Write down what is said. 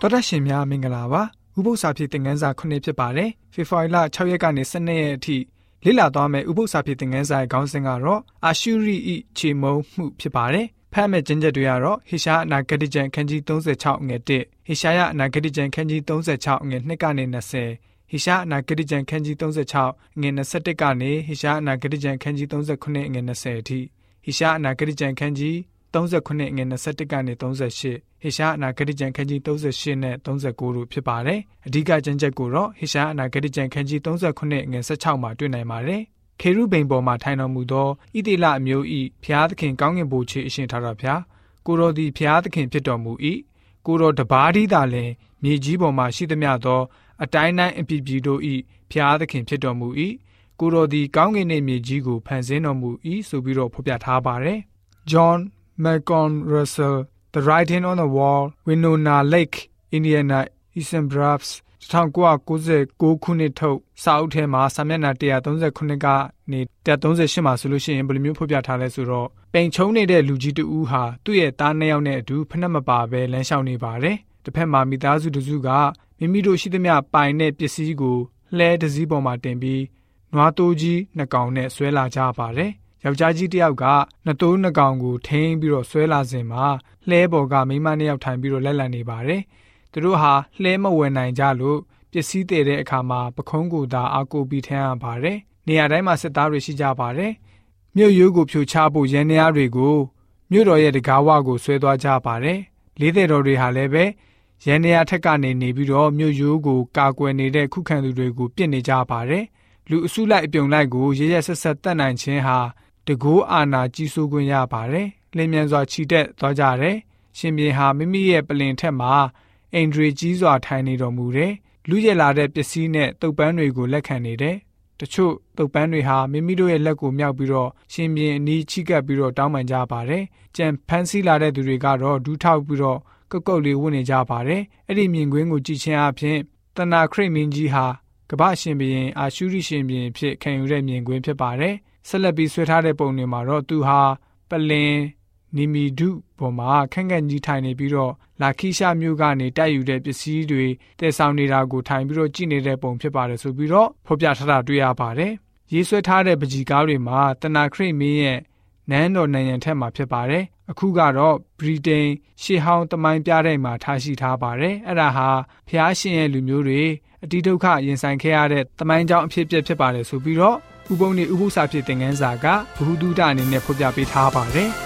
တော်တရှင်များမင်္ဂလာပါဥပု္ပ္ပစာဖြစ်သင်ခန်းစာ9ဖြစ်ပါတယ်ဖေဖော်ဝါရီလ6ရက်ကနေ12ရက်အထိလေ့လာသွားမယ့်ဥပု္ပ္ပစာဖြစ်သင်ခန်းစာရဲ့ခေါင်းစဉ်ကတော့အာရှုရိဤခြေမုံမှုဖြစ်ပါတယ်ဖတ်မဲ့ကျမ်းချက်တွေကတော့ဟေရှာအနာဂတိကျမ်းခန်းကြီး36ငွေ1ဟေရှာယအနာဂတိကျမ်းခန်းကြီး36ငွေ2ကနေ20ဟေရှာအနာဂတိကျမ်းခန်းကြီး36ငွေ21ကနေဟေရှာအနာဂတိကျမ်းခန်းကြီး39ငွေ20အထိဟေရှာအနာဂတိကျမ်းခန်းကြီး 39ငွေ21ကနေ38ဟေရှာအနာဂတိကျမ်းခန်းကြီး38နဲ့39တို့ဖြစ်ပါတယ်။အဓိကကျမ်းချက်ကိုတော့ဟေရှာအနာဂတိကျမ်းခန်းကြီး39ငွေ16မှာတွေ့နိုင်ပါတယ်။ခေရုဗိန်ပေါ်မှာထိုင်တော်မူသောဣတိလအမျိုး၏ဖျားသခင်ကောင်းကင်ဘုရားအရှင်ထာတော်ဖျားကိုတော်သည်ဖျားသခင်ဖြစ်တော်မူ၏ကိုတော်တပါးဒီသာလင်မြေကြီးပေါ်မှာရှိသမျှသော အတိုင်းတိုင်းအပြည်ပြည်တို့၏ဖျားသခင်ဖြစ်တော်မူ၏ကိုတော်သည်ကောင်းကင်နှင့်မြေကြီးကိုဖန်ဆင်းတော်မူ၏ဆိုပြီးတော့ဖော်ပြထားပါတယ်။ John Malcolm Russell The Writing on the Wall Winona Lake Indiana Eastern Braves 1996ခုနှစ်ထုတ်စာအုပ်ထဲမှာစာမျက်နှာ139ကနေ138မှာဆိုလို့ရှိရင်ဘယ်လိုမျိုးဖော်ပြထားလဲဆိုတော့ပိန်ချုံနေတဲ့လူကြီးတဦးဟာသူ့ရဲ့သားနှစ်ယောက်နဲ့အတူဖက်နှက်မပါပဲလမ်းလျှောက်နေပါတယ်။တစ်ဖက်မှာမိသားစုတစုကမိမိတို့ရှိသမျှပိုင်တဲ့ပစ္စည်းကိုလှဲတစ်စည်းပေါ်မှာတင်ပြီးနွားတိုးကြီးနှစ်ကောင်နဲ့ဆွဲလာကြပါတယ်။ ယောက်ျားကြီးတစ်ယောက်ကနှစ်တိုးနှစ်ကောင်ကိုထိန်းပြီးတော့ဆွဲလာစဉ်မှာလှဲပေါ်ကမိန်းမနှစ်ယောက်ထိုင်ပြီးတော့လက်လံနေပါတယ်။သူတို့ဟာလှဲမဝယ်နိုင်ကြလို့ပစ္စည်းတည်တဲ့အခါမှာပခုံးကိုသာအာကိုပြီးထမ်းရပါတယ်။နေရာတိုင်းမှာစစ်သားတွေရှိကြပါတယ်။မြို့ရိုးကိုဖြိုချဖို့ရန်နေရာတွေကိုမြို့တော်ရဲ့တကားဝကိုဆွဲသွားကြပါတယ်။လေးတဲ့တော်တွေဟာလည်းပဲရန်နေရာထက်ကနေနေပြီးတော့မြို့ရိုးကိုကာကွယ်နေတဲ့ခုခံသူတွေကိုပြစ်နေကြပါတယ်။လူအစုလိုက်အပြုံလိုက်ကိုရရဆက်ဆက်တတ်နိုင်ခြင်းဟာ တကိုးအာနာကြီးစိုးခွင့်ရပါတယ်လင်းမြန်စွာခြိတက်သွားကြတယ်ရှင်ဘင်ဟာမိမိရဲ့ပလင်ထက်မှာအိန္ဒြေကြီးစွာထိုင်နေတော်မူတယ်လူရလာတဲ့ပစ္စည်းနဲ့တုပ်ပန်းတွေကိုလက်ခံနေတယ်တချို့တုပ်ပန်းတွေဟာမိမိတို့ရဲ့လက်ကိုမြောက်ပြီးတော့ရှင်ဘင်အနီးချိကပ်ပြီးတော့တောင်းပန်ကြပါတယ်ကြံဖန်းစီလာတဲ့သူတွေကတော့ဒူးထောက်ပြီးတော့ကုတ်ကုတ်လေးဝတ်နေကြပါတယ်အဲ့ဒီမြင်ကွင်းကိုကြည့်ချင်းအပြင်တနာခရိတ်မင်းကြီးဟာ ကမ္ဘာရှင်ဘုရင်အာရှုရိရှင်ဘုရင်ဖြစ်ခံယူတဲ့မြင်ကွင်းဖြစ်ပါတယ်ဆက်လက်ပြီးဆွဲထားတဲ့ပုံတွေမှာတော့သူဟာပလင်နီမီဒုပေါ်မှာခန့်ခန့်ကြီးထိုင်နေပြီးတော့လာခိရှမြို့ကနေတိုက်ယူတဲ့ပစ္စည်းတွေတည်ဆောင်နေတာကိုထိုင်ပြီးတော့ကြည့်နေတဲ့ပုံဖြစ်ပါတယ်ဆိုပြီးတော့ဖော်ပြထားတာတွေ့ရပါတယ်။ရေးဆွဲထားတဲ့ပကြီကားတွေမှာတနာခရိမင်းရဲ့နန်းတော်နိုင်ရန်ထက်မှာဖြစ်ပါတယ်။အခုကတော့ဗြိတိန်ရှေးဟောင်းတမိုင်းပြတဲ့မှာထားရှိထားပါတယ်။အဲ့ဒါဟာဖျားရှင်ရဲ့လူမျိုးတွေ အတိဒုက္ခရင်ဆိုင်ခဲ့ရတဲ့တမိုင်းကြောင်းအဖြစ်အပျက်ဖြစ်ပါတယ်ဆိုပြီးတော့ဥပုံနေဥပု္ပ္ပစာဖြစ်တဲ့ငန်းစာကဘ ഹു တုဒအနေနဲ့ဖော်ပြပေးထားပါတယ်။